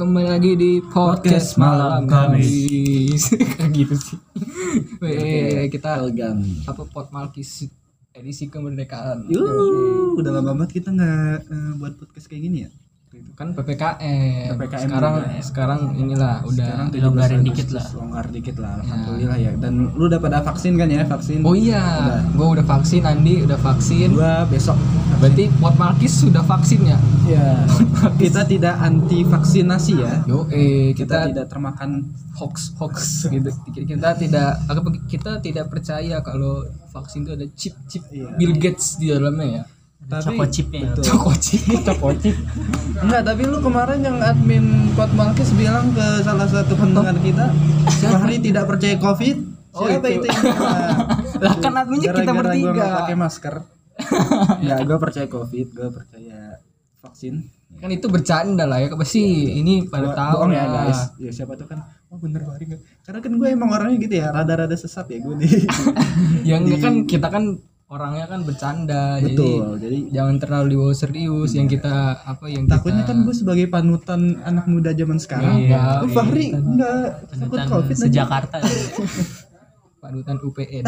kembali lagi di podcast, Podcast malam Kamis. Kayak gitu sih. Weh, kita Elegan. apa pot malkis edisi kemerdekaan. Yuh, udah lama banget kita nggak eh, buat podcast kayak gini ya. Itu kan PPKM. PPKM sekarang juga ya. sekarang inilah udah Sekarang dilonggarin 17 dikit lah. Longgar dikit lah, alhamdulillah ya. Dan lu udah pada vaksin kan ya? Vaksin. Oh iya, gue udah vaksin, Andi udah vaksin. Gua besok. Berarti pot malkis sudah vaksin ya? Ya. kita tidak anti vaksinasi ya. Yo, eh Kita, kita, tidak termakan hoax hoax gitu. Kita tidak kita tidak percaya kalau vaksin itu ada chip chip Iya. Bill Gates di dalamnya ya. Choco chipnya. betul. Coko chip. Cokocik. Enggak, tapi lu kemarin yang admin Pot Malkis bilang ke salah satu pendengar kita, Fahri tidak percaya Covid. Oh, Siapa itu. itu? Lah kan adminnya kita gua bertiga. nggak pakai masker. Enggak, gue percaya Covid, gue percaya vaksin. Kan itu bercanda lah ya. Pasti ini pada Gua- tahu ya lah. guys. Ya siapa tuh kan, oh bener nggak? Karena kan gue emang orangnya gitu ya, rada-rada sesat ya gue nih. Yang enggak kan kita kan orangnya kan bercanda. Betul, Jadi jadi jangan terlalu dibawa serius yang kita apa yang kita takutnya kan gue sebagai panutan anak muda zaman sekarang. Iya. Oh, Fahri enggak takut Panutan Covid sejakarta. panutan UPN.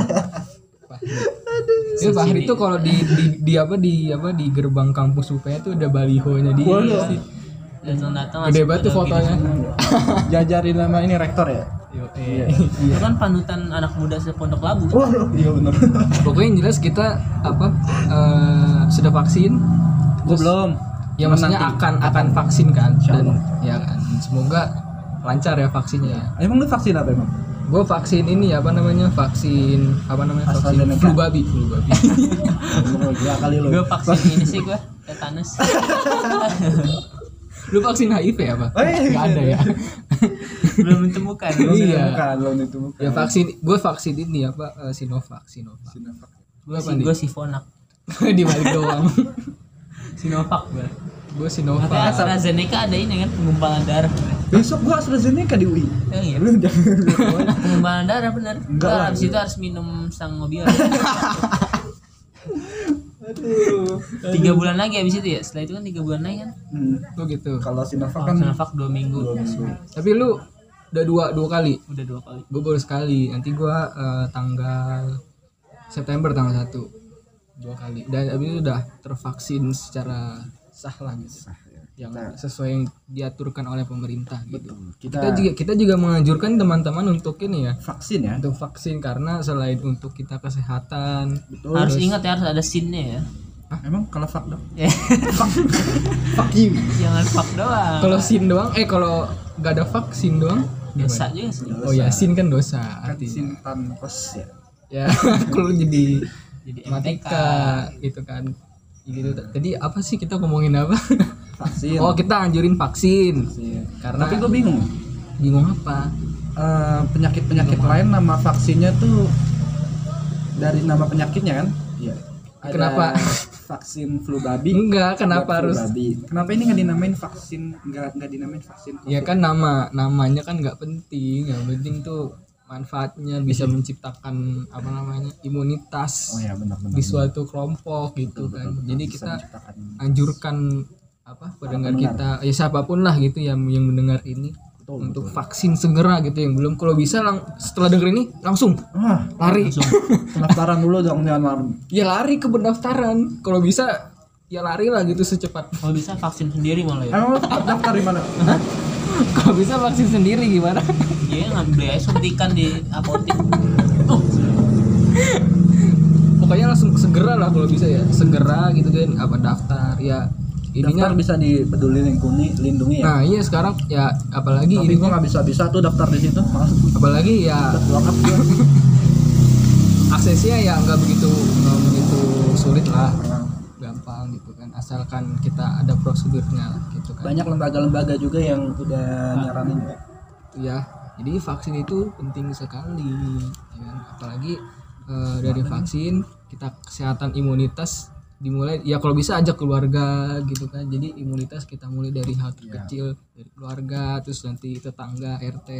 Itu Fahri itu kalau di, di di apa di apa di gerbang kampus UPN itu ada balihonya di Waduh. Datang datang. Gede banget tuh fotonya. Jajarin nama ini rektor ya. Yo, Iya. Itu kan panutan anak muda sepondok labu. Waduh, iya benar. Pokoknya yang jelas kita apa eh, sudah vaksin. Gue belum. Ya maksudnya Nanti. akan akan vaksin kan dan ya kan semoga lancar ya vaksinnya. ya. Emang lu vaksin apa emang? Gue vaksin ini apa namanya vaksin apa namanya vaksin flu babi flu babi. Dua kali lu. Gue vaksin ini sih gue tetanus. Lu vaksin HIV apa? Oh, iya. Gak ada ya. Belum ditemukan. Iya. Belum itu bukan. ya vaksin gue vaksin ini apa eh, Sinovac Sinovac. Sinovac. Gue Apa sih nih? gue sifonak. di balik doang. Sinovac gue. gue Katanya Sinovac. AstraZeneca ada ini kan penggumpalan darah. Besok gua AstraZeneca di UI. Oh iya. Lu jangan. Penggumpalan darah bener. Enggak lah. habis itu harus minum sang mobil. Aduh. tiga bulan lagi habis itu ya. Setelah itu kan tiga bulan lagi kan. Hmm. Tuh gitu. Kalau Sinovac Kalau kan Sinovac dua minggu. Tapi lu udah dua dua kali. Udah dua kali. Gue baru sekali. Nanti gue eh, tanggal September tanggal 1 dua kali. Dan abis itu udah tervaksin secara sah lah gitu. Yang sesuai yang diaturkan oleh pemerintah gitu. kita, Kita juga kita juga menganjurkan teman-teman untuk ini ya vaksin ya. untuk vaksin karena selain untuk kita kesehatan Betul. Harus ingat ya harus ada scene-nya ya. Emang kalau fuck dong? Ya, Fuck you. Jangan fuck doang. kalau sin doang eh kalau nggak ada vaksin doang Dosa juga sih. oh ya sin kan dosa Kan artinya simpan pos ya. ya kalau jadi Jadi matika itu kan gitu tadi apa sih kita ngomongin apa Vaksin. oh kita anjurin vaksin Vaksin. karena Tapi gue bingung. bingung apa Eh, penyakit-penyakit lain nama vaksinnya tuh dari nama penyakitnya kan? Iya. Ada Kenapa? Vaksin flu babi. enggak kenapa harus babi. Kenapa ini nggak dinamain vaksin? Nggak nggak dinamain vaksin? ya kan nama namanya kan nggak penting yang penting tuh manfaatnya bisa menciptakan apa namanya imunitas Oh ya benar-benar. di suatu kelompok gitu kan jadi Bisa kita anjurkan apa pendengar kita ya siapa pun lah gitu yang yang mendengar ini Betul, untuk vaksin segera gitu yang belum. Kalau bisa lang setelah denger ini langsung. Wah, lari. pendaftaran dulu dong jangan malam. ya lari ke pendaftaran. Kalau bisa ya lari lah gitu secepat. Kalau bisa vaksin sendiri malah ya. Emang daftar di mana? kalau bisa vaksin sendiri gimana? Dia ngambil aja suntikan di apotek. Oh, pokoknya langsung segera lah kalau bisa ya. Segera gitu kan apa daftar ya ininya Daftar bisa di peduli lingkungi, lindungi ya. nah iya sekarang ya apalagi Tapi ini gua nggak bisa bisa tuh daftar di situ. Malas apalagi ya aksesnya ya nggak begitu nggak begitu sulit lah gampang gitu kan asalkan kita ada prosedurnya gitu kan Banyak lembaga-lembaga juga yang udah nyaranin ya. jadi vaksin itu penting sekali ya kan? apalagi eh, dari vaksin kita kesehatan imunitas dimulai ya kalau bisa ajak keluarga gitu kan jadi imunitas kita mulai dari hal terkecil dari keluarga terus nanti tetangga RT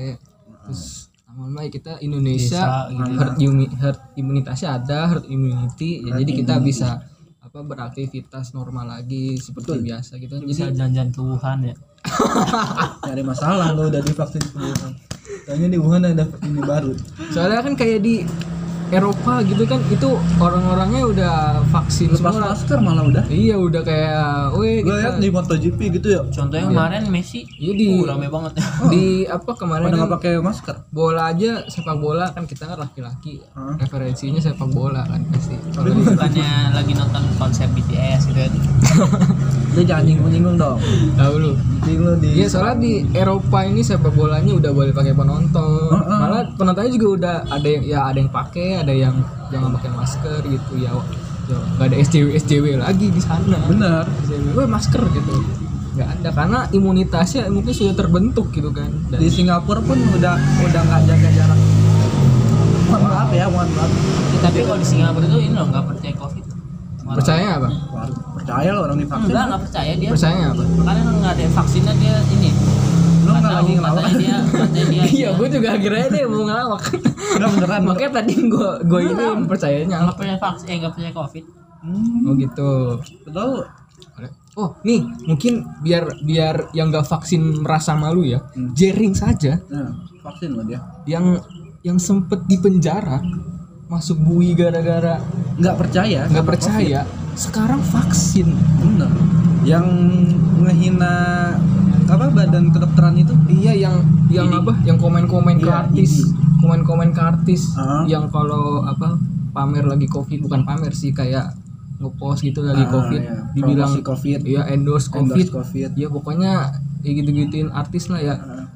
terus lama-lama kita Indonesia Desa, gitu. herd, herd imunitasnya ada herd immunity ya, jadi kita bisa apa beraktivitas normal lagi seperti biasa gitu kan. bisa Jadi jalan-jalan ke Wuhan ya Nyari masalah lo udah divaksin ke Wuhan. Tanya di Wuhan ada ini baru. soalnya kan kayak di Eropa gitu kan itu orang-orangnya udah vaksin Lepas semua. masker malah udah. Iya udah kayak, weh Gue lihat di MotoGP gitu ya. contohnya kemarin Messi Iya, di- uh, rame banget di apa kemarin Pada kan nggak pakai masker. bola aja sepak bola kan kita kan laki-laki Hah? referensinya sepak bola kan pasti kalau bukannya lagi nonton konser BTS gitu kan Dia jangan nyinggung-nyinggung dong. tahu lu lu di Iya soalnya di Eropa ini sepak bolanya udah boleh pakai penonton. Heeh. Malah penontonnya juga udah ada yang ya ada yang pakai, ada yang jangan pakai masker gitu ya. Nggak ada SJW SJW lagi di sana. bener. SJW, "Weh, masker gitu. Nggak ada karena imunitasnya mungkin sudah terbentuk gitu kan. Dan Di Singapura pun udah udah nggak jaga jarak. Mohon maaf ya, mohon maaf. Ya, tapi kalau di Singapura itu ini loh nggak percaya covid Orang- percaya apa? Percaya lo orang divaksin. enggak nggak percaya dia Percaya apa? makanya nggak ada vaksinnya dia ini Nggak lagi ngelawak. dia katanya dia Iya, gue juga akhirnya deh mau ngelawak. Udah beneran. Makanya tadi gue gue ini percayanya. nggak percaya vaksin eh nggak percaya covid Hmm, Oh gitu. betul. Oh, nih mungkin biar biar yang nggak vaksin merasa malu ya, Hmm. jaring saja Nah, vaksin lo dia. yang yang sempet di penjara masuk bui gara-gara Nggak percaya. nggak percaya, sekarang vaksin. COVID. Bener. Yang ngehina apa badan kedokteran Iya yang yang apa? Yang komen-komen ke Iya, artis, ini. komen-komen ke artis Ah. yang kalau apa pamer lagi covid bukan pamer sih kayak ngepost gitu lagi Ah, covid, iya. dibilang COVID. iya endorse covid, endorse COVID. ya pokoknya ya gitu-gituin artis lah ya. Ah,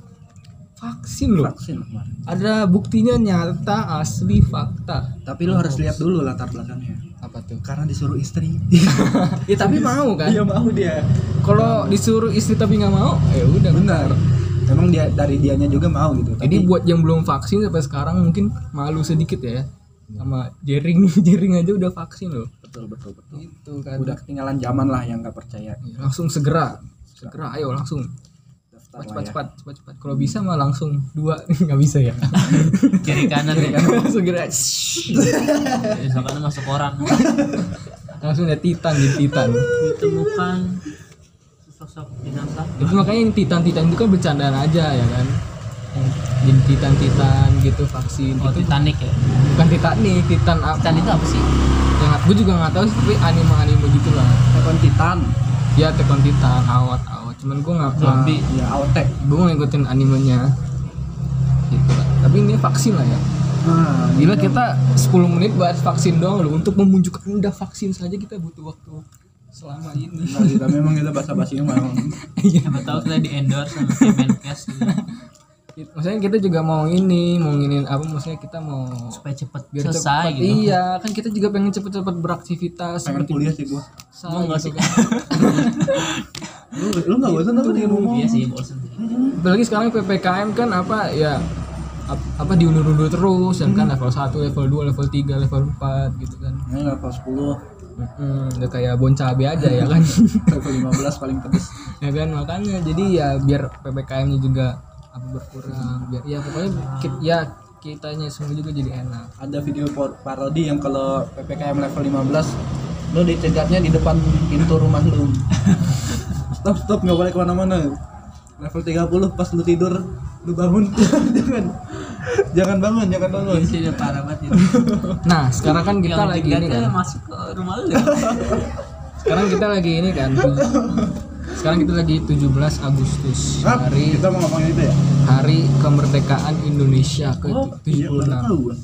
Vaksin loh. vaksin kemarin. ada buktinya nyata asli fakta Tapi lo harus lihat dulu latar belakangnya. apa tuh Karena disuruh istri. ya tapi mau kan Iya mau dia. kalau disuruh istri tapi nggak mau ya udah Benar. Emang dia dari dianya juga mau gitu. jadi Tapi buat yang belum vaksin sampai sekarang mungkin malu sedikit ya. Sama jaring jaring aja udah vaksin loh. Betul betul betul. itu kan. Udah ketinggalan zaman lah yang nggak percaya. Ya, langsung segera segera ayo langsung. Daftar cepat lah ya. cepat cepat cepat. Kalau bisa mah langsung dua nggak bisa ya. Kiri kanan ya. Langsung segera. Kanan masuk orang. Langsung ada titan di titan. Ditemukan sosok binatang. Itu makanya ini titan titan itu kan bercandaan aja ya kan? Yang jadi titan titan gitu vaksin oh itu Titanic ya? Bukan Titanic titan apa? Titan itu apa sih? Yang gue juga nggak tahu sih tapi anime anime gitu lah Telepon Titan. ya Tekken Titan awat awat. Cuman gue nggak Zombie. Ya Aotek. gue ngikutin animenya. Gitu. Lah tapi ini vaksin lah ya. Nah, gila kita 10 menit bahas vaksin doang loh. Untuk memunculkan udah vaksin saja kita butuh waktu selama ini Nah, kita memang kita basa-basi memang. siapa tahu kita di endorse sama Kemenkes gitu. maksudnya kita juga mau ini mau inginin apa maksudnya kita mau supaya cepet biar selesai cepet, gitu iya kan kita juga pengen cepet-cepet beraktivitas Pengen seperti kuliah sih gua. saya Mau nggak gitu sih? kan. Lu lu enggak bosan apa di rumah? iya sih bosan apalagi sekarang ppkm kan apa ya ap- apa diundur-undur terus yang kan level 1, level 2, level 3, level 4 gitu kan Ini level 10, Mm-mm, udah kayak bon cabe aja ya kan level 15 paling pedes. ya kan makanya jadi ya biar ppkm nya juga apa berkurang biar ya pokoknya ki- ya kitanya semua juga jadi enak Ada video parodi yang kalau PPKM level 15 lu dicegatnya di depan pintu rumah lu. stop stop nggak boleh ke mana-mana. Level 30 pas lu tidur lu bangun. Jangan. Jangan bangun jangan bangun. ini sih udah parah banget ini. Nah sekarang kan kita Yang lagi ini kan. masuk ke rumah lu. Sekarang kita lagi ini kan. Sekarang kita lagi 17 Agustus. Hah? hari kita mau ngomongin itu ya? hari kemerdekaan Indonesia ke Oh, iya, 76 baru tahu gua.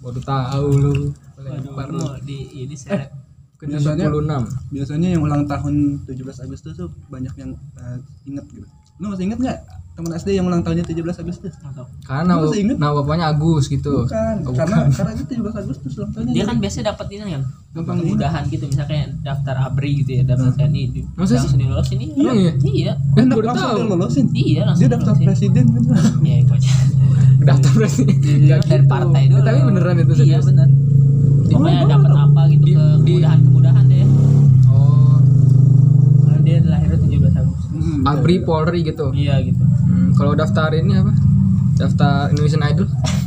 baru tahu lu. Lempar lu mau di ini seret ke biasanya- 76 Biasanya yang ulang tahun 17 Agustus tuh banyak yang eh, inget gitu. Lu masih inget nggak teman SD yang ulang tahunnya 17 Agustus? Atau- karena Lu masih inget? nama bapaknya Agus gitu Bukan, Oh, karena bukan. karena itu 17 Agustus ulang tahunnya. dia kan biasanya dapat ini kan Gampang kemudahan gitu misalnya daftar abri gitu ya daftar TNI di Masa sih? langsung dilolosin iya Emang iya? iya Eh, enak baru langsung tahu. dia lolosin. iya langsung Dia daftar dilolosin. presiden kan. iya itu aja daftar berarti Iya, dari partai dulu Eh, tapi beneran itu iya bener Pokoknya Oh, dapat apa gitu ke di- kemudahan-kemudahan deh oh karena dia lahirnya 17 Agustus Hmm, Abri Polri gitu. Iya gitu. Hmm, kalau daftar ini apa? Daftar Indonesian Idol.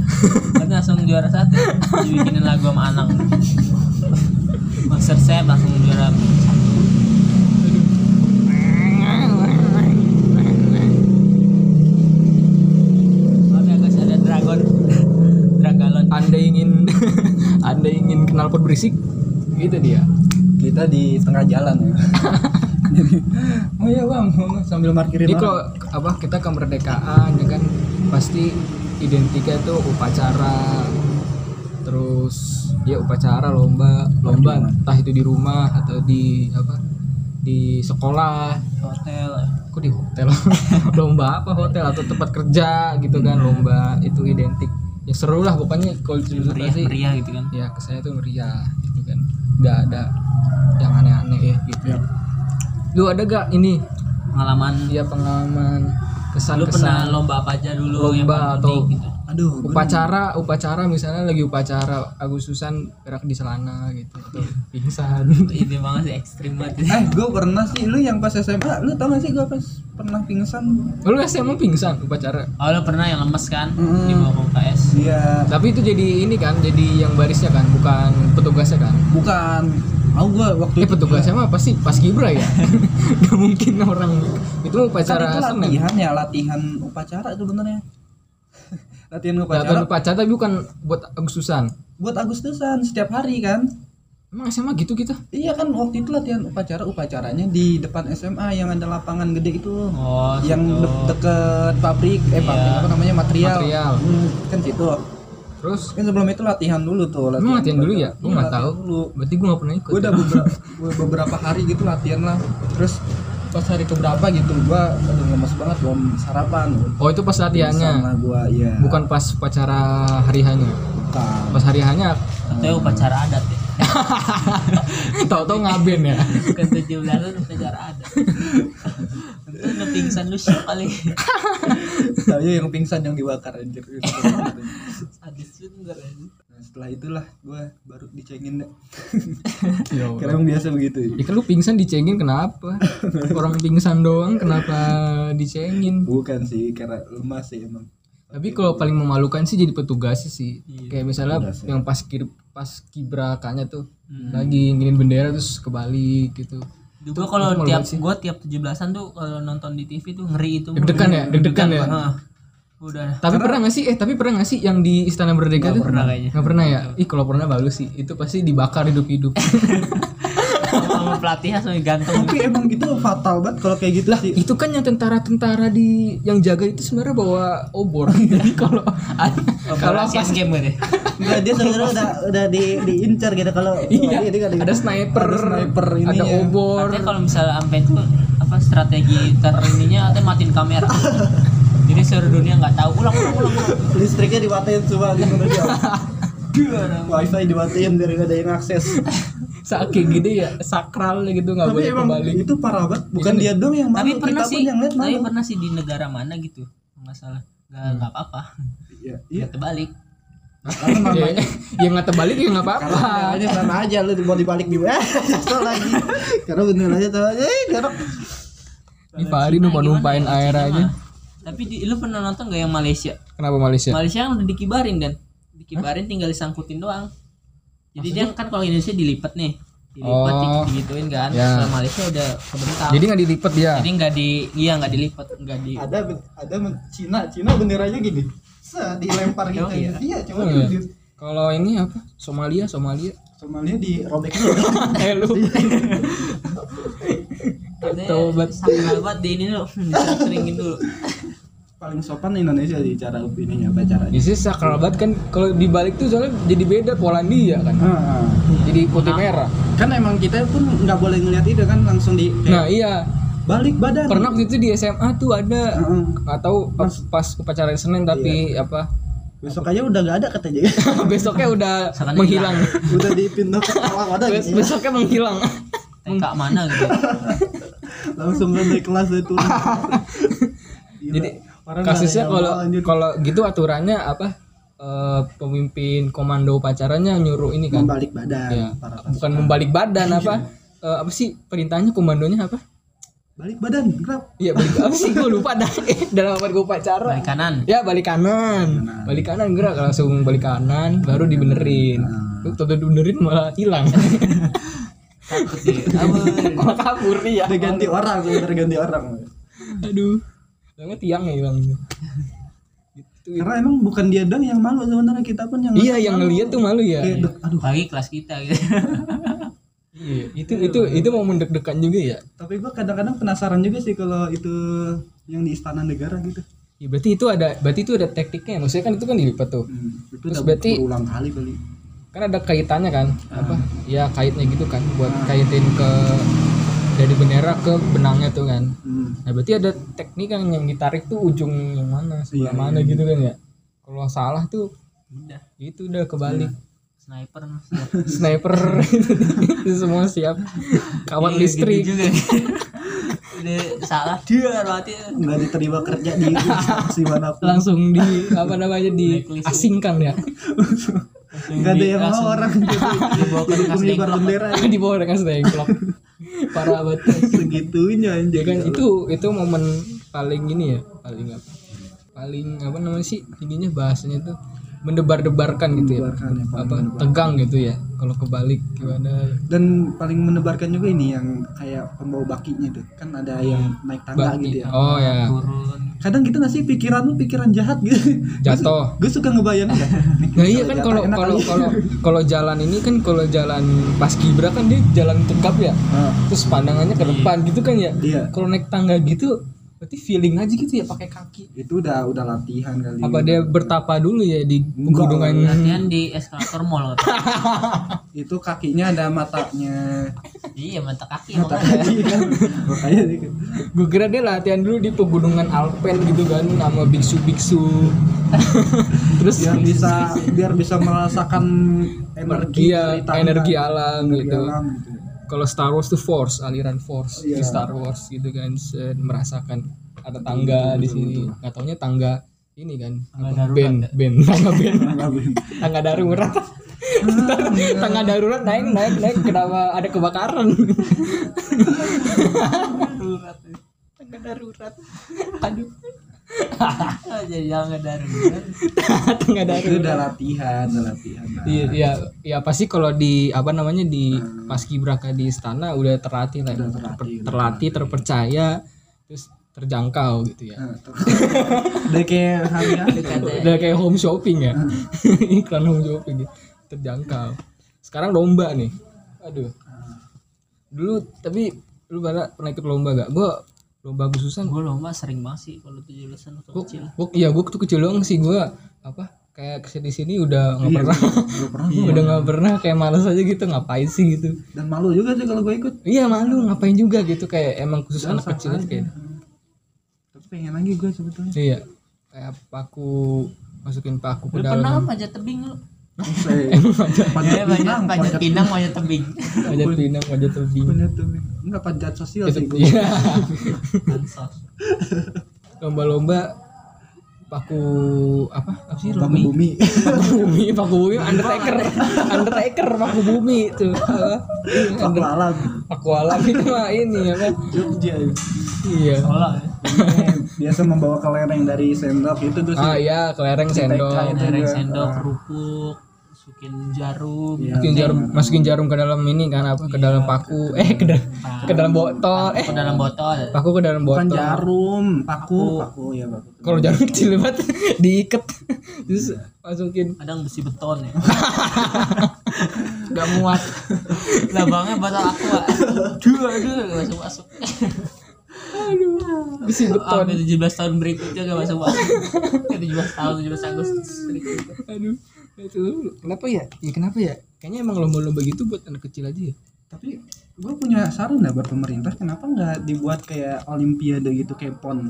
Kan langsung juara satu. Dibikinin lagu sama Anang. Master Chef langsung juara. Satu ya anda ingin anda ingin kenal pot berisik? Gitu dia. Kita di tengah jalan. ya jadi oh iya bang sambil parkirin jadi orang. kalau apa kita kemerdekaan ya kan? Pasti identiknya itu upacara terus ya upacara lomba lomba entah itu di rumah atau di apa di sekolah. Hotel. Kok di hotel? Lomba apa hotel? Atau tempat kerja gitu kan lomba itu identik. Ya seru lah pokoknya kalau di meriah sih. meriah gitu kan? Ya ke saya tuh meriah gitu kan. Nggak ada yang aneh-aneh ya gitu. Ya. Lu ada gak ini? Pengalaman. Dia pengalaman. Kesan lu pernah kesan lomba apa aja dulu yang Lomba paling atau- unik gitu? Aduh upacara upacara misalnya lagi upacara Agustusan gerak di celana gitu atau pingsan. Ini banget sih ekstrim banget eh gue pernah sih lu yang pas SMA lu tau gak sih gue pas pernah pingsan? Lu SMA pingsan upacara? Oh lu pernah yang lemes kan Mm. di bawah UKS? Iya. Tapi itu jadi ini kan jadi yang barisnya kan bukan petugasnya kan? Bukan aku gue waktu eh itu petugasnya mah pasti pas kibra ya? Nggak mungkin orang. Itu kan upacara itu Senin. latihan ya latihan upacara itu benernya. Latihan Latihan upacara upacara tapi bukan buat Agustusan. Buat Agustusan setiap hari kan. Emang SMA gitu kita? Iya kan waktu itu latihan upacara upacaranya di depan SMA yang ada lapangan gede itu. Oh yang de- deket pabrik eh Iya. pabrik apa namanya material. Material. Hmm, kan situ terus? Kan sebelum itu latihan dulu tuh emang latihan dulu ya? gue Iya, nggak latihan tahu. dulu. Berarti gue nggak pernah ikut. Gue udah beberapa beberapa hari gitu latihan lah. Terus pas hari keberapa gitu gua aduh lemes banget belum sarapan. Oh itu pas latihannya? Sama gua ya bukan pas upacara hari hanya bukan. Pas hari hanya Katanya upacara adat ya? Tau-tau ngaben ya? Bukan tujuh belasan upacara adat udah pingsan lu shock kali saya yang pingsan yang dibakar anjir sadis bener ya. Nah, setelah itulah gua baru dicengin deh ya karena emang biasa begitu Ya kan lu pingsan dicengin kenapa? Orang pingsan doang kenapa dicengin? bukan sih karena lemas sih emang Tapi kalau paling memalukan sih jadi petugas sih. Iya. Kayak misalnya Petugas, ya. yang pas kir pas kibrakannya tuh lagi nginin bendera terus kebalik gitu. Juga kalau tiap gua tiap 17-an tuh kalau nonton di TV tuh ngeri itu Deg-degan ya, deg-degan ya. Udah Tapi pernah gak sih? Eh tapi pernah gak sih yang di Istana Merdeka tuh? pernah kayaknya. Nggak pernah ya? Ih kalau pernah bagus sih. Itu pasti dibakar hidup-hidup. pelatihnya sama gantung tapi emang gitu fatal banget kalau kayak gitu sih. itu kan yang tentara-tentara di yang jaga itu sebenarnya bawa obor. Jadi kalau kalau kalau pas game gitu ya? Enggak dia sebenarnya udah udah di diincar gitu kalau Iya, kan. Di- ada sniper, ada sniper ini ada obor. Artinya kalau misalnya sampai itu apa strategi terininya atau matiin kamera. Jadi seluruh dunia nggak tahu. Ulang ulang ulang, ulang. listriknya dimatiin semua gitu. Dia wifi dimatiin biar nggak ada yang akses Saking gede ya, sakral gitu nggak tapi boleh emang kembali. itu parah banget bukan Iya, dia dong yang tapi malu pernah kita sih pun yang lihat tapi pernah sih di negara mana gitu nggak salah nggak nggak apa-apa. Iya iya. terbalik. Karena ya, namanya ya nggak terbalik ya nggak apa-apa. karena benerannya sama aja lu mau dibalik di eh lagi. Karena sama aja eh garok Ini Pak Ari numpang numpain Gimana? ya, air aja. tapi di, lu pernah nonton gak yang Malaysia? Kenapa Malaysia? Malaysia kan udah dikibarin dan. Dikibarin tinggal disangkutin doang jadi dia kan kalau Indonesia dilipat nih dilipat Oh. digituin kan Ya. kalau Malaysia udah kebentang Jadi nggak dilipet dia. jadi nggak di iya nggak dilipat nggak di ada ada Cina Cina benderanya gini Set, dilempar gitu Oh, iya. iya coba Oh, iya. Kalau ini apa? Somalia, Somalia. Somalia dirobek dulu Eh lu. Tobat. sakral banget di ini lo seringin dulu paling sopan Indonesia di cara ininya apa caranya? Di sini sakral banget kan. Kalau dibalik tuh soalnya jadi beda Polandia kan. Ah, Jadi putih merah. kan emang kita pun nggak boleh ngeliat itu kan langsung di Nah, iya. balik badan. Pernah waktu itu di SMA tuh ada. Heeh. nggak tahu pas, pas upacara Senin tapi apa? Besok aja udah nggak ada katanya. Besoknya udah Misalkan menghilang. udah dipindah. Ke ada Bes- gitu ya. besoknya menghilang. TK mana gitu. Langsung dari kelas itu. Jadi Orang kasusnya kalau kalau gitu aturannya apa? Eh, pemimpin komando upacaranya nyuruh ini kan? Membalik badan. Ya para bukan membalik badan apa? Eh, apa sih perintahnya komandonya apa? Balik badan kenapa? Iya balik apa sih? Gue lupa dah. Dalam apa gue upacara? Balik kanan. Ya balik kanan. Balik kanan. Gerak langsung balik kanan baru dibenerin. Nah, tuh benerin malah hilang. takut dia. Kabur kabur ya. udah ganti orang udah ganti orang. Aduh. Soalnya tiangnya hilang. Gitu. karena emang bukan dia dong yang malu sebenarnya kita pun yang Iya, yang ngeliat tuh malu ya. kayak dek- aduh bagi kelas kita gitu Iya, itu itu itu mau mendek-dekan juga ya. tapi gua kadang-kadang penasaran juga sih kalau itu yang di istana negara gitu Ya, berarti itu ada berarti itu ada tekniknya. Maksudnya kan itu kan dilipat tuh. hmm, itu Terus berarti- berulang kali kali Kan ada kaitannya kan? Apa? Ya kaitnya gitu kan buat kaitin ke dari bendera ke benangnya tuh kan. hmm. Nah, berarti ada teknik kan yang ditarik tuh ujung yang mana, sebelah mana gitu kan ya. Kalau salah tuh udah itu udah kebalik. sniper Sniper itu semua siap. Kawat Iya, listrik. gitu juga udah salah dia berarti nggak diterima kerja di si mana pun Langsung di apa namanya Blacklist. diasingkan ya. nggak ada yang mau orang gitu. dibawa ke pengibar bendera. Di bawah dengan stengklok. Parah banget. segitunya ya anjing kan itu itu momen paling ini ya paling apa? Paling apa namanya sih ininya bahasanya tuh mendebar-debarkan gitu ya. Mendebarkan ya, apa mendebarkan. tegang gitu ya kalau kebalik gimana? Dan paling menebarkan juga ini yang kayak pembawa bakinya tuh. Kan ada yang naik tangga Baki. gitu ya. Oh ya. Turun. Kadang kita nggak sih pikiran lu pikiran jahat gitu? Jatuh. gue suka ngebayangin kan nah iya kan kalau kalau kalau kalau jalan ini kan kalau jalan pas kibra kan dia jalan tegap ya. Terus pandangannya ke depan gitu kan ya. Iya. Kalau naik tangga gitu berarti feeling aja gitu ya pakai kaki. Itu udah udah latihan kali. Apa dia bertapa dulu ya di pegunungan? latihan di eskalator mall itu kakinya ada matanya. Iya mata kaki mata kaki kan? Makanya gue kira dia latihan dulu di pegunungan Alpen gitu kan sama biksu-biksu terus biar bisa biar bisa merasakan energi iya alam Energi gitu. alam gitu. Kalau Star Wars tuh Force aliran Force Iya. di Star Wars gitu kan merasakan ada tangga di sini. nggak taunya tangga ini kan Tangga apa, darurat band ya? tangga band. Tangga band. tangga darurat. Tangga darurat naik naik naik. Kenapa ada kebakaran? Tangga darurat. Aduh jadi jangan dari tangga itu darurat. udah latihan udah latihan. Nah, Iya, iya, ya pasti kalau di apa namanya di paskibraka di istana udah terlatih lah, Udah Ter- terlatih, udah terlatih, terpercaya, terus terjangkau gitu ya. nah, udah kayak hari-hari Udah kayak home shopping ya, iklan home shopping ya, terjangkau. Sekarang lomba nih, aduh. Dulu tapi lu pada pernah ikut lomba gak? Gua lomba Agustusan. gue lomba sering banget sih kalau tujuh belasan waktu Gua, kecil. gua, iya gua tuh kecil doang sih gua apa kayak ke sini sini udah nggak pernah. Gak pernah udah nggak pernah kayak malas aja gitu ngapain sih gitu. Dan malu juga sih kalau gue ikut. Iya malu ngapain juga gitu kayak emang khusus anak kecil aja kayak. tapi pengen lagi gue sebetulnya. Iya kayak paku masukin paku ke dalam. pernah panjat tebing lu panjat Eh, panjat pinang panjat pinang panjat tebing. Panjat pinang panjat tebing. panjat pinang enggak panjat sosial sih gue iya. Lomba-lomba paku apa? Apa sih Paku bumi. Paku bumi paku bumi undertaker undertaker paku bumi itu apa? Paku alam. Paku alam itu mah ini apa? Jogja iya. Sekolah ya. Biasa membawa kelereng dari sendok itu tuh ah sih iya kelereng sendok. Juga. sendok, Ah. kerupuk, masukin jarum. Iya. masukin jarum masukin jarum ke dalam ini kan apa ke dalam paku. Eh ke dalam ke dalam botol. Eh Ke dalam botol. paku ke dalam bukan botol. jarum paku. Paku. Ya paku. Kalau jarum kecil banget diikat. Terus masukin. Kadang besi beton ya. nggak muat. Labangnya botol aqua. Dua dua gak masuk masuk. besi beton Sampai 17 tahun berikutnya gak masuk masuk. Ke 17 tahun 17 Agustus berikutnya. aduh. Itu kenapa ya? Ya kenapa ya? Kayaknya emang lomba-lomba gitu buat anak kecil aja ya. Tapi gue punya saran lah buat pemerintah kenapa nggak dibuat kayak olimpiade gitu kayak pon?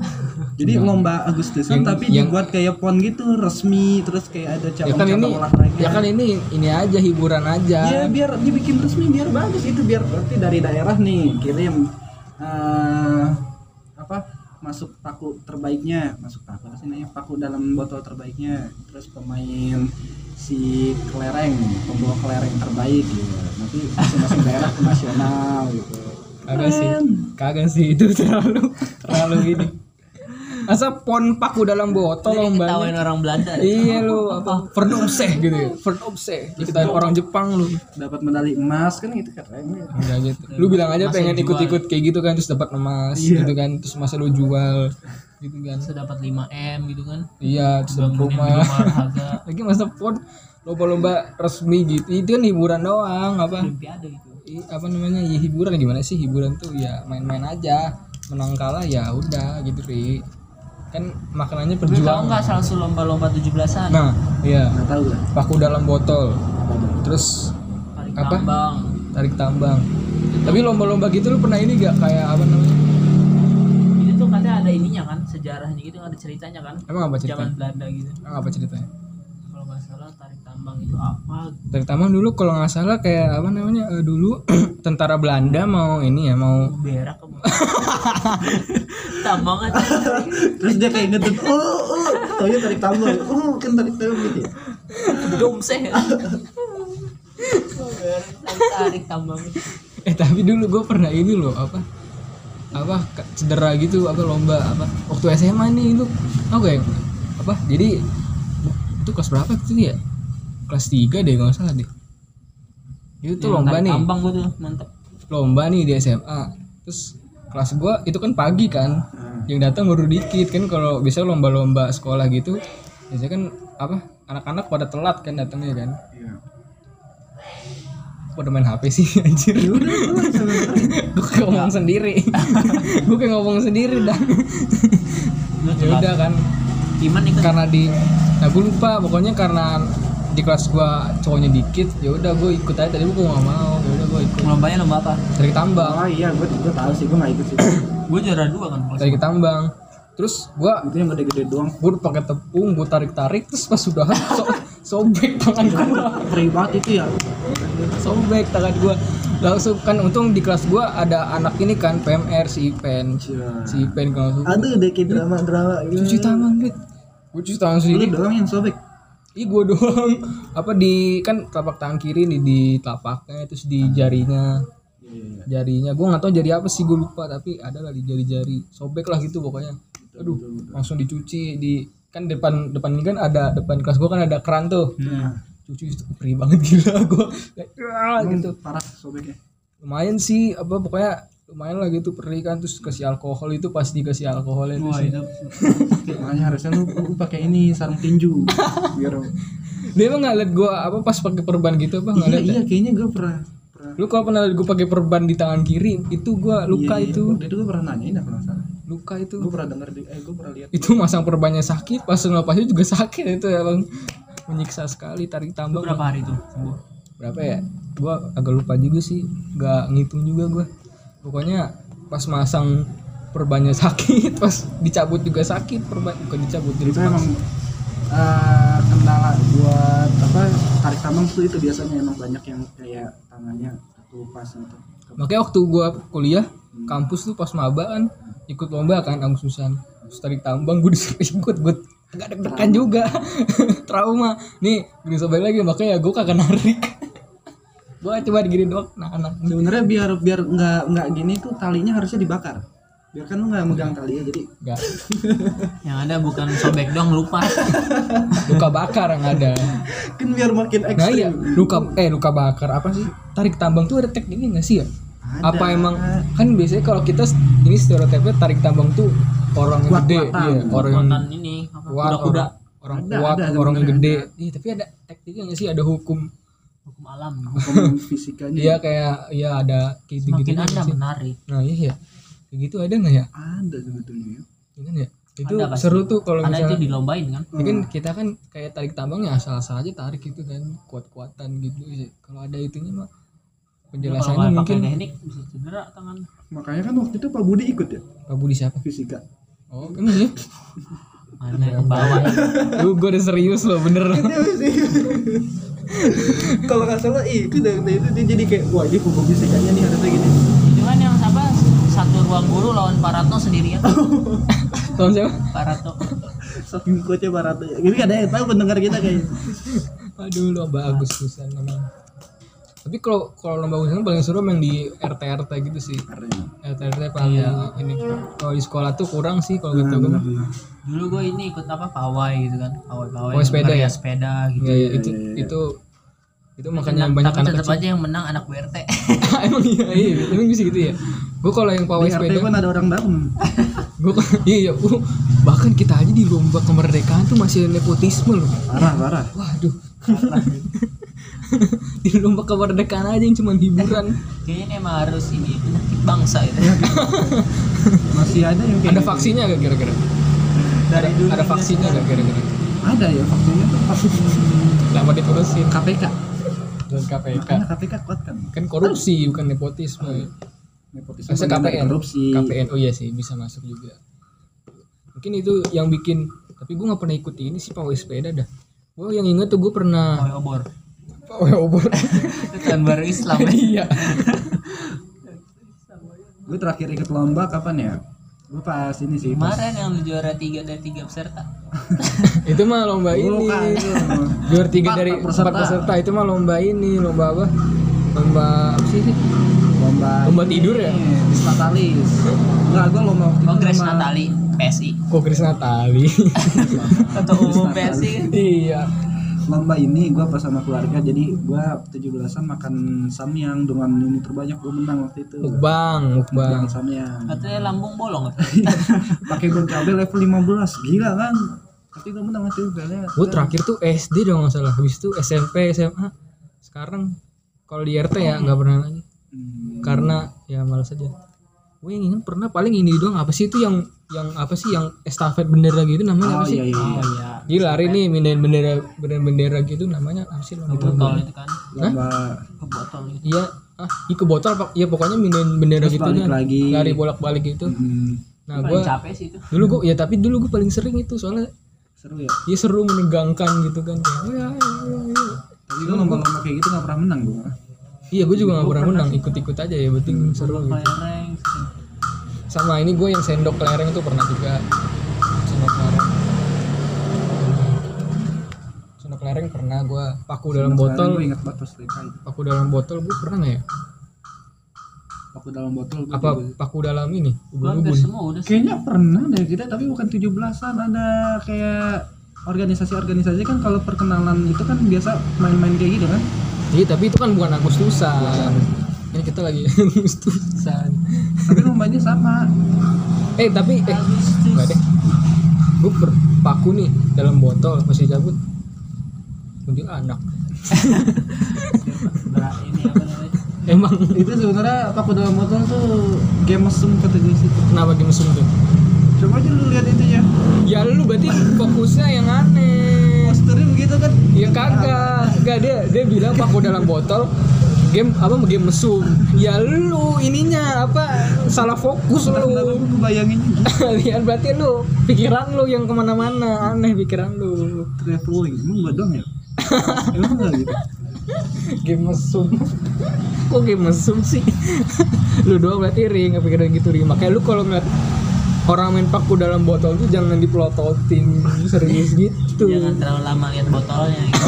Jadi lomba Agustusan Yang- tapi yang- dibuat kayak pon gitu resmi terus kayak ada ya kan ini cabang-cabang olahraga. ya kan ini ini aja hiburan aja. Ya biar dibikin resmi biar bagus itu biar berarti dari daerah nih kirim apa masuk paku terbaiknya masuk paku apa sih namanya paku dalam botol terbaiknya. Terus pemain si kelereng pembawa kelereng terbaik. Gitu nanti masing-masing daerah ke nasional gitu. Kagak sih. Kagak sih itu terlalu terlalu ini masa pon paku dalam botol lombanya Ketawain orang Belanda. iya lu apa Verdomseh gitu ya Verdomseh orang Jepang lu dapat medali emas kan gitu keren ya. Enggak gitu. Lu bilang aja pengen ikut-ikut kayak gitu kan terus dapat emas Iya. gitu kan terus masa lu jual gitu kan. Bisa dapat 5 M gitu kan. Iya, terus dapat rumah. Lagi masa pon lomba-lomba resmi gitu. Itu kan hiburan doang apa? Olimpiade gitu. I- apa namanya? Ya hiburan gimana sih? Hiburan tuh ya main-main aja. Menang kalah ya udah gitu, Ri. Kan makanannya perjuangan. nggak salah satu lomba-lomba 17-an? Nah, iya. nggak tahu lah Paku dalam botol. Terus Tarik apa? tambang. tarik tambang. Tapi lomba-lomba gitu lu pernah ini gak kayak apa namanya? Itu tuh katanya ada ininya kan, sejarahnya gitu ada ceritanya kan. Emang apa ceritanya? Zaman Belanda gitu. Emang apa ceritanya? Nggak salah tarik tambang itu apa? Dari tambang dulu kalau nggak salah kayak apa namanya eh, dulu tentara Belanda mau ini ya mau Berak kamu. tambang aja. terus dia kayak ngedut oh oh taunya tarik tambang oh kan tarik tambang gitu ya Domseh. tarik tambang. eh tapi dulu gue pernah ini loh apa apa cedera gitu apa lomba apa waktu SMA nih itu apa ya apa jadi itu kelas berapa itu ya kelas 3 deh kalau nggak salah deh. Itu tuh Yang lomba nih. Tambang gua tuh mantap. lomba nih di SMA terus kelas gua itu kan pagi kan. Yang datang baru dikit kan kalau biasa lomba-lomba sekolah gitu biasanya kan apa anak-anak pada telat kan datangnya kan. Iya. Pada main HP sih anjir. Gue kayak ngomong sendiri. Gue kayak ngomong sendiri dah. Ya udah kan Iman ikut? Karena di nah gue lupa. Pokoknya karena di kelas gua cowoknya dikit ya udah gue ikut aja. Tadi gue nggak mau ya udah gue ikut. Lombanya lomba apa? tarik tambang. Oh iya gue gue tahu sih gue nggak ikut sih. Gue juara dua kan. kelas tarik tambang. Terus gua itu yang gede-gede doang. gue udah pakai tepung gue tarik tarik terus pas sudah so, sobek tangan gue perih banget itu ya. Sobek tangan gue langsung kan untung di kelas gue ada anak ini kan PMR si Ipen. Iya. si Ipen kalau langsung aduh deh kayak drama drama gitu. cuci tangan duit gue cuci tangan lu sendiri doang yang sobek? Ih gue doang. Apa di kan telapak tangan kiri nih di telapaknya terus di jarinya. Jarinya. Gue nggak tahu jari apa sih gue lupa tapi ada lah di jari-jari. Sobek lah gitu pokoknya. Aduh langsung dicuci di kan depan depan ini kan ada depan kelas gue kan ada keran tuh. Nah cuci itu perih banget gila gue gitu. parah sobeknya. Lumayan sih apa pokoknya lumayan lah gitu perih kan terus kasih alkohol itu pas dikasih alkoholnya itu Wah sih itu makanya harusnya lu, lu pakai ini sarung tinju biar dia emang nggak liat gue apa pas pakai perban gitu apa nggak iya liat ya? iya kayaknya gue pernah pernah. Lu kalau pernah liat gue pakai perban di tangan kiri itu gue luka Iya, iya. itu. Waktu itu gue pernah nanyain apa salah luka itu. Gue pernah denger eh gue pernah lihat itu masang perbannya sakit pas lepasnya juga sakit itu emang menyiksa sekali tarik tambang. Berapa hari tuh? Sembuh? berapa ya? Gua agak lupa juga sih. Nggak ngitung juga gua. Pokoknya pas masang perbannya sakit pas dicabut juga sakit perban bukan dicabut itu dilepas. emang eh, kendala buat apa tarik tambang tuh itu biasanya emang banyak yang kayak tangannya kelupas gitu makanya waktu gua kuliah kampus tuh pas maba kan ikut lomba kan Agustusan Terus tarik tambang gue disuruh ikut gue agak deg-degan juga. Trauma. Nih gini sobek lagi makanya gue kagak narik. Gue coba gini doang nah nah. Sebenarnya biar biar nggak nggak gini tuh talinya harusnya dibakar. Biar kan lu nggak megang tali ya jadi. Enggak Yang ada bukan sobek doang lupa. luka bakar yang ada. Kan biar makin nah ekstrim. Iya luka eh luka bakar apa sih? Tarik tambang tuh ada tekniknya nggak sih ya Ada. apa emang kan biasanya kalau kita ini stereotipnya tarik tambang tuh orang yang gede iya, orang yang ini kuat kuda-kuda. orang, orang Ada, kuat ada, orang yang gede. iya tapi ada tekniknya nggak sih? Ada hukum. Hukum alam. hukum fisikanya. Iya kayak iya ada kayak gitu gitu Makin anda menarik. nah iya ya kayak gitu ada nggak ya? Ada sebetulnya ya. Iya kan ya? Itu Ada seru tuh kalau Ada itu misalnya dilombain kan? Ya kan kita kan kayak tarik tambangnya asal-asal aja tarik gitu kan. Kuat-kuatan gitu kalau ada itunya mah penjelasannya nggak mungkin pakai teknik bisa cedera tangan. makanya kan waktu itu Pak Budi ikut ya? Pak Budi siapa? Fisika. Oh emang ya Mana ke bawah ya. lu gue udah serius loh bener. Kalau nggak salah ikut dari itu dia jadi kayak wah ini hukum fisikanya nih harusnya gini. Itu kan yang siapa? Satu ruang guru lawan Paratno sendirian. tahun siapa? Paratno. saking kuatnya Barato ya ini ada yang tahu pendengar kita kayaknya aduh lo bagus Susan memang tapi kalau kalau lomba ujian paling seru yang di RT RT gitu sih. Karena RT RT paling ini. Kalau di sekolah tuh kurang sih kalau kata gue dulu gue ini ikut apa pawai gitu kan. Pawai pawai Pawai sepeda ya? sepeda gitu. Iya, iya, itu itu itu makanya banyak tapi anak tetap kecil. aja yang menang anak BRT emang iya iya emang bisa gitu ya? Gue kalau yang pawai di RT sepeda pun ada orang dalam gue iya iya gua- bahkan kita aja di lomba kemerdekaan tuh masih nepotisme loh. Parah parah. Waduh di lomba kemerdekaan aja yang cuma hiburan. Kayaknya ini emang harus ini penyakit bangsa itu. Masih ada yang kayak ada gitu. vaksinnya gak kira-kira? Dari dulu ada vaksinnya gak kira-kira? Ada ya vaksinnya tuh vaksin lama diterusin. KPK dan KPK makanya KPK kuat kan? Kan korupsi bukan nepotisme. Nepotisme Masa KPN korupsi. KPN oh iya sih bisa masuk juga. Mungkin itu yang bikin tapi gue nggak pernah ikut ini sih pawai sepeda dah. Gue yang inget tuh gue pernah pawai obor. pawai obor. Tahun baru Islam. Ya iya. Gue terakhir ikut lomba kapan ya? Gue pas ini sih pas kemarin yang juara tiga dari tiga peserta. Itu mah lomba ini. juara tiga dari peserta. empat peserta. itu mah lomba ini lomba apa? Lomba apa sih? Lomba Lomba tidur ya? ini, Disnatalis enggak gue lomba Kongres lomba- Natali PSI kok Chris Natali? Atau umum PSI kan iya lomba ini gue pas sama keluarga jadi gue 17-an makan samyang dengan ini terbanyak gue menang waktu itu. Mukbang mukbang. Yang. Samyang katanya lambung bolong. Pakai cabai level 15 gila kan? Tapi gue menang waktu itu gue terakhir tuh SD dong nggak salah. Habis itu SMP SMA sekarang kalau di RT ya nggak pernah lagi. Hmm, karena ya malas aja gue yang ingat pernah paling ini doang apa sih itu yang yang apa sih yang estafet bendera gitu namanya apa oh sih? iya iya iya. oh iya. Jadi lari nih mindahin bendera bendera bendera gitu namanya apa sih lomba botol itu kan. Lomba ke botol itu iya ah iya ke botol pak. Iya pokoknya mindahin bendera Terus gitu kan. lagi. lari bolak balik gitu. Hmm, nah paling gue capek sih itu. dulu gue ya tapi dulu gue paling sering itu soalnya seru ya? ya seru menegangkan gitu kan. Kayak "Oh, ya, ya, ya, ya." tapi gue lomba-lomba kayak gitu gak pernah menang gue iya gue juga gak pernah menang. Ikut-ikut aja ya penting seru gitu. Kelereng sama ini gue yang sendok kelereng tuh pernah juga. Sendok kelereng sendok kelereng pernah gue paku dalam botol. gue ingat itu paku dalam botol gue pernah nggak ya? Waktu dalam botol gua apa juga- paku dalam ini? Gua hampir ubun-ubun. semua udah sih. Kayaknya pernah deh kita tapi bukan 17-an ada kayak organisasi-organisasi kan kalau perkenalan itu kan biasa main-main kayak gitu kan iya tapi itu kan bukan Agustusan ini kita lagi Agustusan tapi lombanya sama. Eh tapi eh enggak deh gue paku nih dalam botol masih cabut. Kuntil anak. Namanya? Emang. Itu sebenarnya paku dalam botol tuh game mesum kata gue sih. Kenapa game mesum tuh? Coba aja lu lihat itu ya ya lu berarti fokusnya yang aneh posternya begitu kan? Ya kagak. Enggak dia dia bilang paku dalam botol game apa game mesum. Ya lu ininya apa salah fokus lu. Bayangin ya berarti lu pikiran lu yang ke mana-mana. Aneh pikiran lu. Traveling emang dong ya? Emang enggak gitu? Game mesum. Kok game mesum sih? Lu doang berarti ring kepikiran gitu ring. Makanya lu kalau ngeliat orang main paku dalam botol tuh jangan dipelototin serius gitu. Jangan terlalu lama lihat botolnya gitu.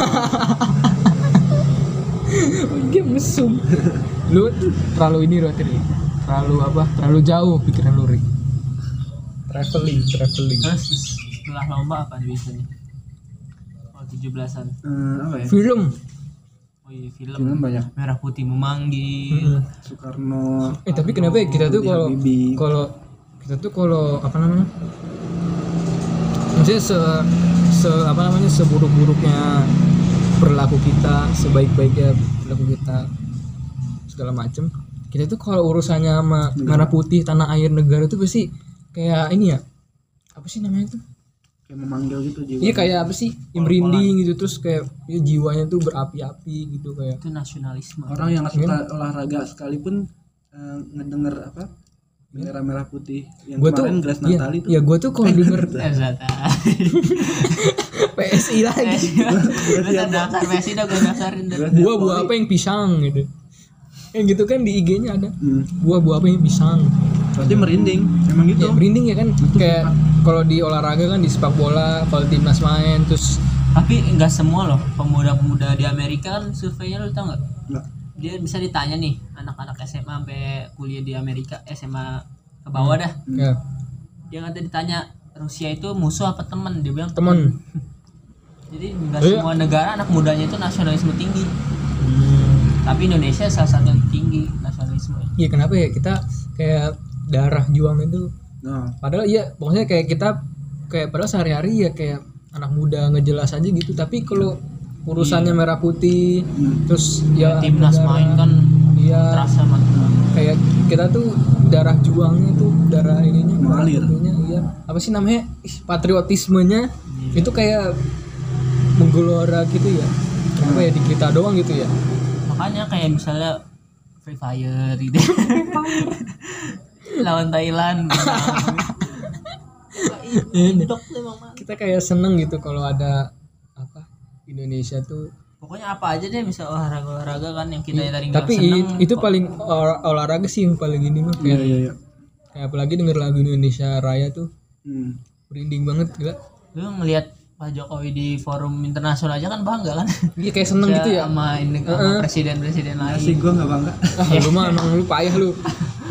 game mesum. Lu terlalu ini ring terlalu apa? Terlalu jauh pikiran lu traveling traveling. Terus setelah lomba apa biasanya? Oh 17-an Eh, apa ya? Film. Oh iya film. Film banyak. Merah putih memanggil. Soekarno eh tapi kenapa ya kita tuh kalau kalau kita tuh kalau apa namanya maksudnya se se apa namanya seburuk-buruknya perilaku kita sebaik-baiknya perilaku kita segala macem kita tuh kalau urusannya sama merah putih tanah air negara tuh pasti kayak ini ya apa sih namanya tuh? Kayak memanggil gitu jiwa. Iya kayak apa sih? Yang merinding gitu terus kayak ya, jiwanya tuh berapi-api gitu kayak itu nasionalisme. Orang yang nggak suka olahraga sekalipun eh, ngedenger apa bendera merah putih yang gue tuh kemarin Grace iya, Natali tuh. ya gue tuh kalau denger PSI lagi. Udah daftar Messi dah gue daftarin dah buah buah apa yang pisang gitu. Yang gitu kan di IG-nya ada. Hmm. buah buah apa yang pisang. Berarti merinding. Emang gitu? Ya merinding ya kan? Kayak kalau di olahraga kan di sepak bola kalau timnas main terus tapi nggak semua loh pemuda-pemuda di Amerika kan surveinya lu tau nggak? Nggak. Dia bisa ditanya nih anak-anak SMA sampai kuliah di Amerika SMA ke bawah dah. Ya dia nanti ditanya Rusia itu musuh apa teman dia bilang teman jadi nggak Iya. semua negara anak mudanya itu nasionalisme tinggi. Tapi Indonesia salah satu yang tinggi nasionalisme. Iya kenapa ya? Kita kayak darah juang itu. Nah. Padahal iya pokoknya kayak kita kayak padahal sehari-hari ya kayak anak muda ngejelas aja gitu. Tapi kalau urusannya merah putih terus ya timnas negara, main kan iya. terasa banget kayak kita tuh darah juangnya tuh darah ininya Mengalir. iya. Apa sih namanya? Patriotismenya itu kayak menggelora gitu ya. Kenapa ya di kita doang gitu ya. Makanya kayak misalnya Free Fire gitu. Lawan Thailand. Mah. kita kayak seneng gitu kalau ada apa Indonesia tuh pokoknya apa aja deh bisa olahraga olahraga kan yang kita tadi nggak tapi seneng. itu paling olah- olahraga sih yang paling ini mah iya kayak, iya iya kayak apalagi denger lagu Indonesia Raya tuh. Hmm. merinding banget gila. Lu ngelihat Pak Jokowi di forum internasional aja kan bangga kan? Iya kayak seneng gitu ya. Sama ini sama presiden-presiden sih lain gue nggak bangga. Ah lu mah emang lu payah lu.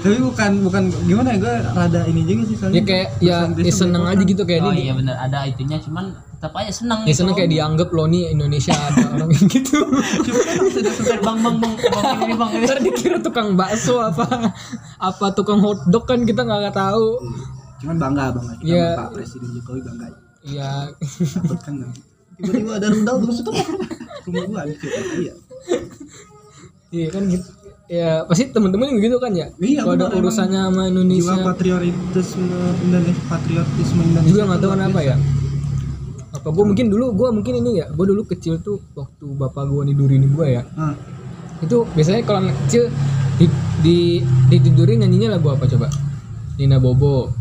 Tapi bukan bukan gimana ya gue rada ini juga sih soalnya. Ya kayak ya, ya seneng aja gitu kayak oh ini. iya benar ada itunya cuman tetap aja seneng ya seneng kayak dianggap lo nih Indonesia ada orang yang gitu. Super bang bang bang bang ini bang ini ntar dikira tukang bakso apa apa tukang hotdog kan kita nggak tahu. Cuman bangga bangga kita Iya. sama Pak Presiden Jokowi bangga. Iya. Kan tiba-tiba ada rudal terus itu rumah gua hancur iya. Iya kan gitu. Ya pasti temen-temen juga gitu kan ya? Iya, kalau ada urusannya sama jiwa Indonesia patriotisme Indonesia patriotisme Indonesia juga nggak tahu kenapa ya apa gue mungkin dulu gue mungkin ini ya gue dulu kecil tuh waktu bapak gue nidurin gue ya ah itu biasanya kalau anak kecil di, di ditidurin nyanyinya lagu apa coba Nina Bobo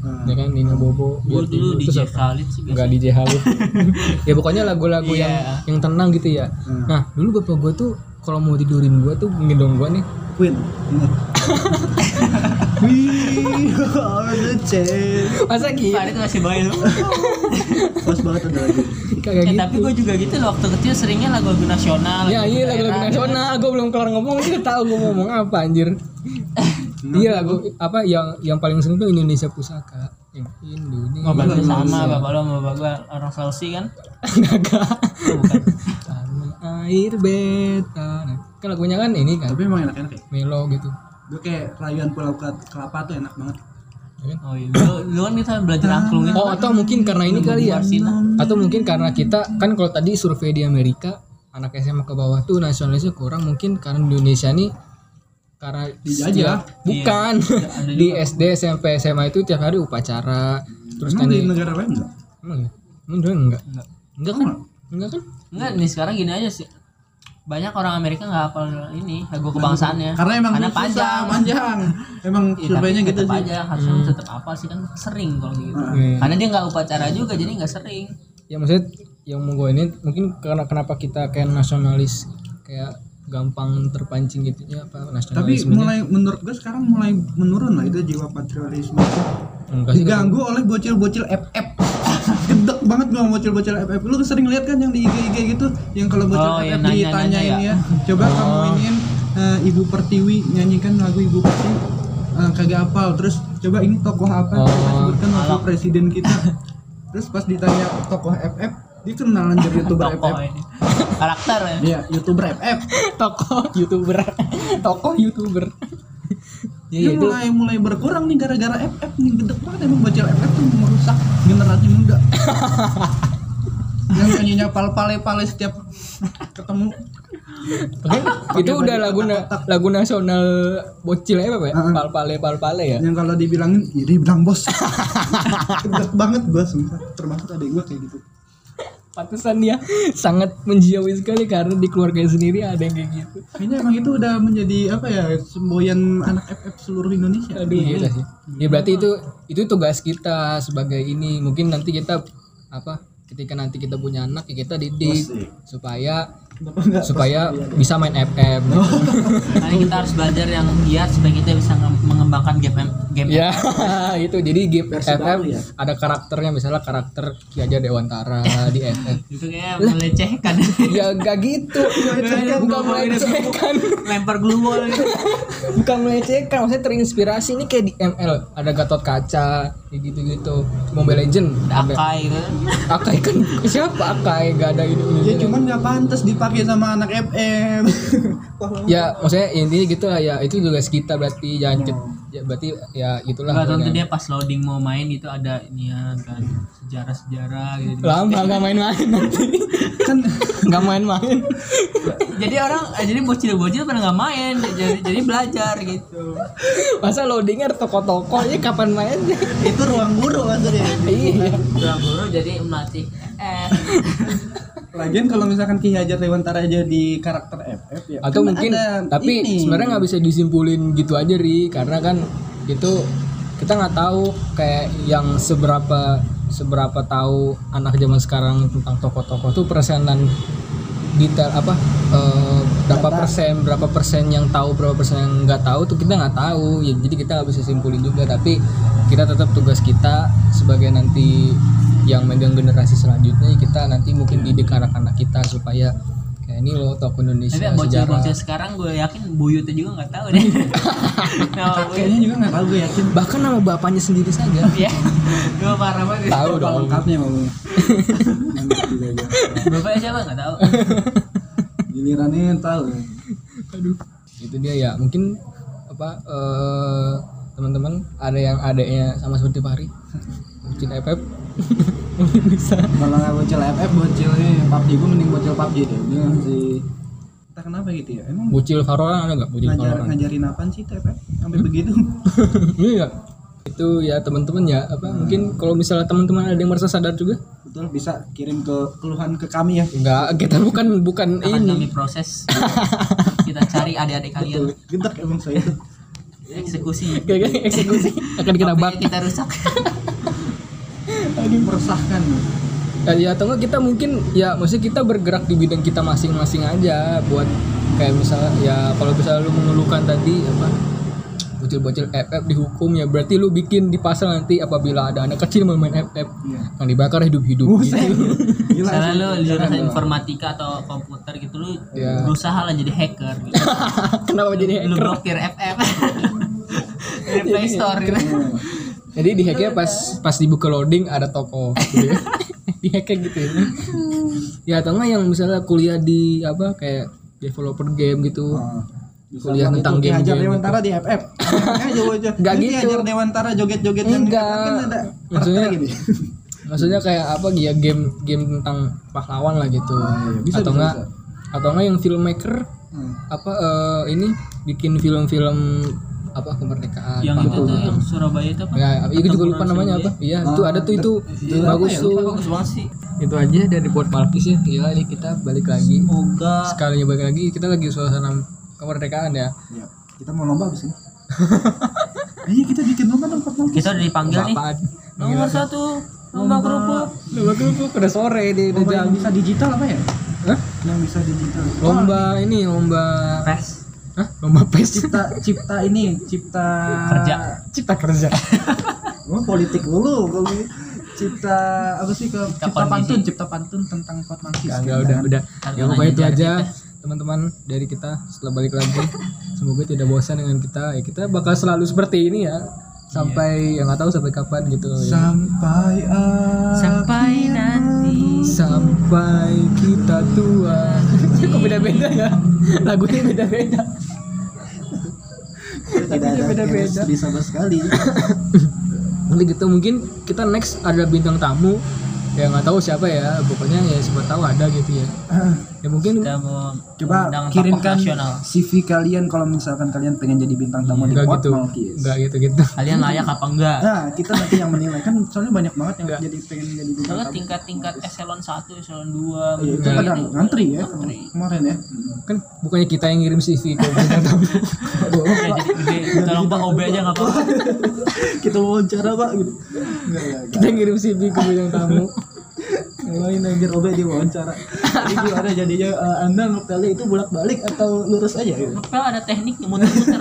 ah. ya kan Nina Bobo gue dulu di apa? Khalid sih nggak biasa di Halid ya pokoknya lagu-lagu yang Iya. yang tenang gitu ya Hmm. nah dulu bapak gue tuh kalau mau tidurin gue tuh ngendong gue nih. Queen We are the champ masa gitu? Khalid masih bayi lu pas banget ada lagi. Kayak Eh, gitu. tapi gue juga gitu loh. Waktu kecil seringnya lagu-lagu nasional ya iya lagu-lagu nasional. Gue belum kelar ngomong sih tahu gue ngomong apa anjir. Iya lagu apa yang yang paling sering tuh Indonesia Pusaka. Yang Indonesia. Sama bapak lo sama bapak gue orang Sulawesi kan? Gagak. Air beta Nah, kan lagunya kan ini kan tapi emang enak-enak ya melo gitu gue kayak rayuan pulau Ke- kelapa tuh enak banget ya kan? Oh iya, lu, lu kan kita belajar angklung itu. Oh atau mungkin karena ini kali ya. Atau mungkin karena kita Kan kalau tadi survei di Amerika Anak SMA ke bawah tuh nasionalisnya kurang Mungkin karena Indonesia nih Karena Dijajah. Bukan ada Di SD, SMP, SMA itu tiap hari upacara Terus emang kan di negara lain enggak Emang ya? Enggak? Enggak. Enggak kan? Enggak kan? Enggak, nih sekarang gini aja sih. Banyak orang Amerika nggak hafal ini lagu kebangsaannya. karena emang karena susah, panjang. panjang emang Iya, surveinya gitu tetap sih aja harusnya tetap apa sih kan sering kalau gitu. Iya. Karena dia nggak upacara juga jadi nggak sering. Ya maksudnya Yang mau gue ini Mungkin karena kenapa kita kayak nasionalis Kayak gampang terpancing gitu ya apa tapi mulai menurut gue sekarang mulai menurun lah itu jiwa patriotisme diganggu oleh bocil-bocil FF gedek banget gua sama bocil-bocil FF lu sering lihat kan yang di IG-IG gitu? Yang kalau bocil Oh, FF nanya-nanya ditanyain ya. ya. Coba kamu iniin eh, Ibu Pertiwi nyanyikan lagu Ibu Pertiwi. Eh, kagak hafal. Terus coba ini tokoh apa? Oh, Kita sebutkan presiden kita. Terus pas ditanya tokoh FF dia kenalan dari youtuber Tokoh FF ini. Karakter ya. Iya, youtuber FF. tokoh youtuber. Tokoh youtuber ya, itu mulai mulai berkurang nih gara-gara FF nih gede banget emang bocil FF tuh merusak generasi muda. yang nyanyinya pal pale pale setiap ketemu Oke, itu udah lagu na- lagu nasional bocil ya Pak ya? Heeh. Pal pale pal pale ya. yang kalau dibilangin iri bilang bos gede banget gua sumpah termasuk adik gua kayak gitu Pantesan dia sangat menjauhi sekali karena di keluarganya sendiri ada yang kayak gitu. kayaknya emang itu udah menjadi apa ya semboyan anak FF seluruh Indonesia Aduh, iya sih. Ya berarti itu itu tugas kita sebagai ini. Mungkin nanti kita apa ketika nanti kita punya anak ya kita didik Asik. supaya enggak? supaya bisa main FM Nanti kita harus belajar yang giat supaya kita bisa nge- mengembangkan game game ya itu. Jadi game Versi FM baru ya? ada karakternya misalnya karakter Ki Hajar Dewantara di FM itu kayak melecehkan. Ya enggak gitu. Bukan melecehkan. lempar glue wall gitu. bukan melecehkan maksudnya terinspirasi. Ini kayak di ML ada Gatot Kaca kayak gitu-gitu. Mobile Legend Akai gitu. Akai kan siapa? Akai gak ada ini Ya cuman nggak pantas dipakai sama anak FM. ya maksudnya intinya gitu lah ya itu tugas kita berarti jangan cet- ya berarti ya itulah Enggak tentu pokoknya. dia pas loading mau main itu ada inian kan sejarah-sejarah gitu. lama nggak main-main nanti kan nggak main-main jadi orang eh, jadi bocil-bocil pada nggak main jadi jadi belajar gitu. masa loadingnya ada toko-toko ini kapan mainnya itu ruang guru maksudnya. iya Udah guru jadi melatih eh Lagian kalau misalkan Ki Hajar Dewantara jadi karakter FF ya. atau kan mungkin ada tapi ini. sebenarnya nggak bisa disimpulin gitu aja ri karena kan itu kita nggak tahu kayak yang seberapa seberapa tahu anak zaman sekarang tentang tokoh-tokoh tuh persenan detail apa eh, berapa Data. persen berapa persen yang tahu berapa persen yang nggak tahu tuh kita nggak tahu ya jadi kita nggak bisa simpulin juga tapi kita tetap tugas kita sebagai nanti yang megang generasi selanjutnya kita nanti mungkin didik anak-anak kita supaya kayak ini loh tokoh Indonesia tapi sejarah bocil-bocil sekarang gue yakin buyutnya juga nggak tahu deh. Nah, gue- Kayaknya juga nggak tahu gue yakin. bahkan nama bapaknya sendiri saja ya gue parah banget. tahu dong lengkapnya mau. Bapaknya siapa nggak tahu. Gilirannya tahu. aduh itu dia ya mungkin apa eh, teman-teman ada yang adanya sama seperti Pari mungkin FF mungkin bisa Kalau nggak bocil FF, bocil ini PUBG gue mending bocil PUBG deh. Dia masih entah kenapa gitu ya. Emang Bucil Valorant ada nggak Bucil ngajar, Valorant ngajarin apaan sih TFF sampai begitu? iya itu ya teman-teman ya apa mungkin kalau misalnya teman-teman ada yang merasa sadar juga Betul bisa kirim ke keluhan ke kami ya. enggak kita bukan bukan Akan kami ini proses. kita cari adik-adik kalian. Gentak emang saya itu. Eksekusi. eksekusi akan kita bak kita rusak. Aduh meresahkan. Ya, ya atau enggak kita mungkin ya maksudnya kita bergerak di bidang kita masing-masing aja buat kayak misalnya ya kalau misalnya lu mengeluhkan tadi apa bocil-bocil FF dihukum ya berarti lu bikin di pasal nanti apabila ada anak kecil mau main FF Iya. yang dibakar hidup-hidup gitu. Gila Misalnya lu jurusan Jangan informatika atau komputer gitu lu Ya. berusaha lah jadi hacker gitu. Kenapa jadi lu hacker? blokir FF dari Play Store gitu. Jadi di hacknya pas pas dibuka loading ada toko gitu ya. di hacknya gitu ya. Ya atau enggak yang misalnya kuliah di apa kayak developer game gitu. Oh. Bisa Kuliah tentang itu, Ki Hajar game-game Dewantara di FF. Nggak gitu. Hajar Dewantara joget-joget yang Enggak. kan ada Maksudnya- gitu. Maksudnya kayak apa ya game game tentang pahlawan lah gitu. iya. Bisa, atau enggak atau enggak yang filmmaker Hmm. apa eh, ini bikin film-film apa kemerdekaan yang itu tuh yang Surabaya itu apa? ya itu juga lupa namanya apa iya itu ada tuh itu Iya, bagus ya? tuh Bagus banget sih. itu aja dari buat Malkis ya gila ini kita balik lagi Semoga sekalinya balik lagi kita lagi suasana kemerdekaan ya Ya, kita mau lomba abis ini. Iya kita bikin lomba Pak Malkis. kita udah dipanggil nih. Nomor satu lomba kerupuk. lomba kerupuk udah sore deh udah jam bisa digital apa ya? Hah? Yang bisa digital. lomba ini lomba Pes. Hah? lomba pes cipta cipta ini cipta Kerja. cipta kerja Oh, politik dulu kalau cipta apa sih ke cipta kondisi. pantun cipta pantun tentang Malkis. Ya, enggak udah udah ya pokoknya itu aja teman-teman dari kita setelah balik lagi semoga tidak bosan dengan kita ya kita bakal selalu seperti ini ya sampai yang nggak tahu sampai kapan gitu ya. Sampai Sampai nanti. sampai kita tua kok beda-beda ya lagunya beda-beda tidak ada beda-beda. chemistry sama sekali. nanti gitu mungkin kita next ada bintang tamu ya nggak tahu siapa ya pokoknya ya siapa tahu ada gitu ya ya mungkin Kita mau Coba kirimkan nasional. CV kalian kalau misalkan kalian pengen jadi bintang tamu di nggak Pot gitu Malkis. nggak gitu gitu Kalian layak apa enggak? Nah, kita nanti yang menilai kan soalnya banyak banget yang Nggak. jadi pengen jadi bintang Soalnya tamu. tingkat-tingkat eselon 1, eselon 2 Iya, itu begitu. pada ngantri ya Ngantri. kemarin ya. kan bukannya kita yang ngirim CV ke bintang tamu. Tolong Pak OB aja enggak apa-apa. kita wawancara pak gitu. Kita ngirim CV ke bintang tamu Ngapain anjir Obe di wawancara. Jadi gimana jadinya eh, Anda ngepelnya itu bolak-balik atau lurus aja gitu? Ngepel ada tekniknya muter-muter.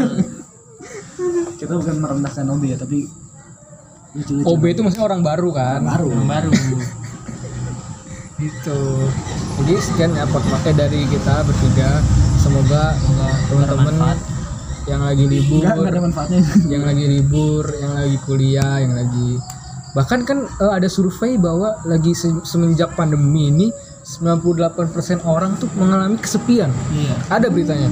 Kita bukan merendahkan Obe ya, tapi. OB itu maksudnya orang baru kan baru. Yang baru. gitu jadi sekian ya podcast dari kita bertiga semoga teman-teman bermanfaat. Yang lagi libur. enggak ada manfaatnya. yang lagi libur yang lagi kuliah yang lagi bahkan kan eh, ada survei bahwa lagi se- semenjak pandemi ini 98% orang tuh mengalami kesepian. Iya. ada beritanya.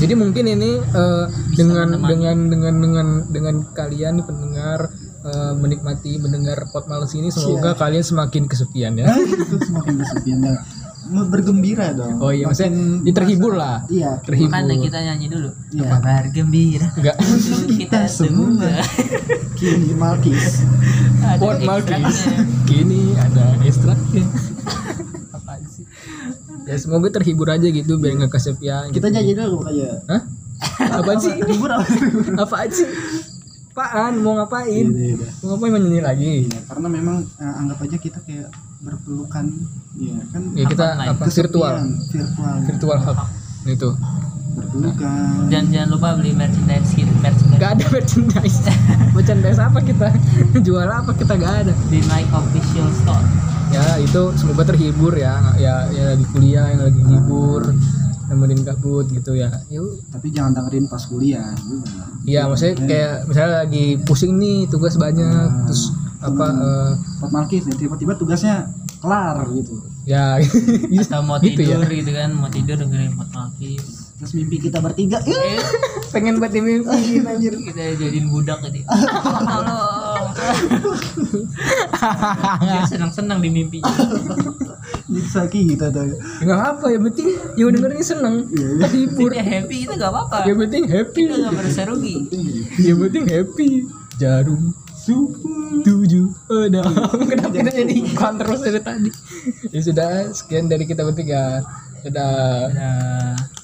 Jadi mungkin ini eh, dengan menemani. dengan dengan dengan dengan kalian pendengar eh, menikmati mendengar pot males ini semoga kalian semakin kesepian ya. Semakin kesepian mau bergembira dong. oh iya maksudnya ya, terhibur lah Iya. terhibur Makanya kita nyanyi dulu. Iya. Kabar gembira enggak untuk kita semua. Kini Malkis. Ada pot malkis kini ada ekstraknya apaan sih ya semoga terhibur aja gitu biar nggak kesepian Kita nyanyi dulu aja. Hah? apaan sih Hibur apa? apaan sih apaan mau ngapain Iya, iya. mau ngapain mau nyanyi lagi Iya, karena memang eh, anggap aja kita kayak berpelukan. Iya kan ya kita Apa, apa? Virtual. Virtual. Virtual hub itu. Berpelukan. Dan jangan lupa beli merchandise kita, merchandise. Nggak ada merchandise. Merchandise apa kita? Jual apa kita? Nggak ada. Di my official store. ya itu semoga terhibur ya. Ya ya lagi kuliah yang lagi libur nemenin kabut gitu ya. Yuk. Tapi jangan dengerin pas kuliah juga. Iya maksudnya kayak misalnya lagi pusing nih tugas banyak terus apa eh, Pot Malkis ya tiba-tiba tugasnya kelar gitu ya Atau mau Gitu ya? tidur gitu kan, mau tidur dengerin Pot Malkis. terus mimpi kita bertiga eh, pengen buat dimimpiin anjir kita jadiin budak gitu. Tolong. Dia senang-senang di mimpinya. nyiksa kita tuh nggak apa ya penting yang dengerin seneng terhibur Dia happy itu gak apa-apa. yang penting happy Kita gak merasa rugi. yang penting happy jarum tujuh. Ada kenapa kita jadi iklan terus dari tadi? Ya sudah sekian dari kita bertiga. Dadah. Dadah.